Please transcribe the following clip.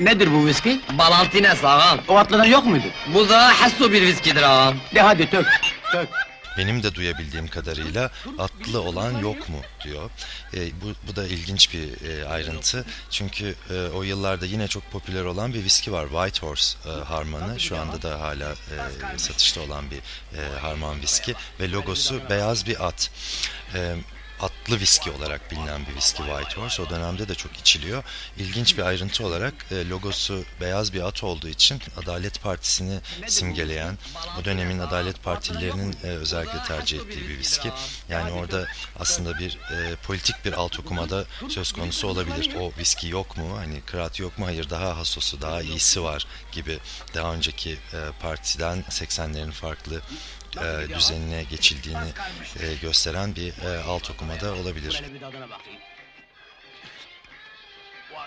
Nedir bu viski? Balantines ağam. O atlıdan yok muydu? Bu da hasso bir viskidir ağam. De hadi tök, tök. Benim de duyabildiğim kadarıyla atlı olan yok mu diyor. E, bu, bu da ilginç bir e, ayrıntı. Çünkü e, o yıllarda yine çok popüler olan bir viski var. White Horse e, harmanı. Şu anda da hala e, satışta olan bir e, harman viski. Ve logosu beyaz bir at. E, atlı viski olarak bilinen bir viski White Horse. O dönemde de çok içiliyor. İlginç bir ayrıntı olarak e, logosu beyaz bir at olduğu için Adalet Partisi'ni simgeleyen, o dönemin Adalet Partililerinin e, özellikle tercih ettiği bir viski. Yani orada aslında bir e, politik bir alt okumada söz konusu olabilir. O viski yok mu? Hani kıraat yok mu? Hayır daha hasosu, daha iyisi var gibi daha önceki e, partiden 80'lerin farklı düzenine geçildiğini e, gösteren bir e, alt okumada olabilir.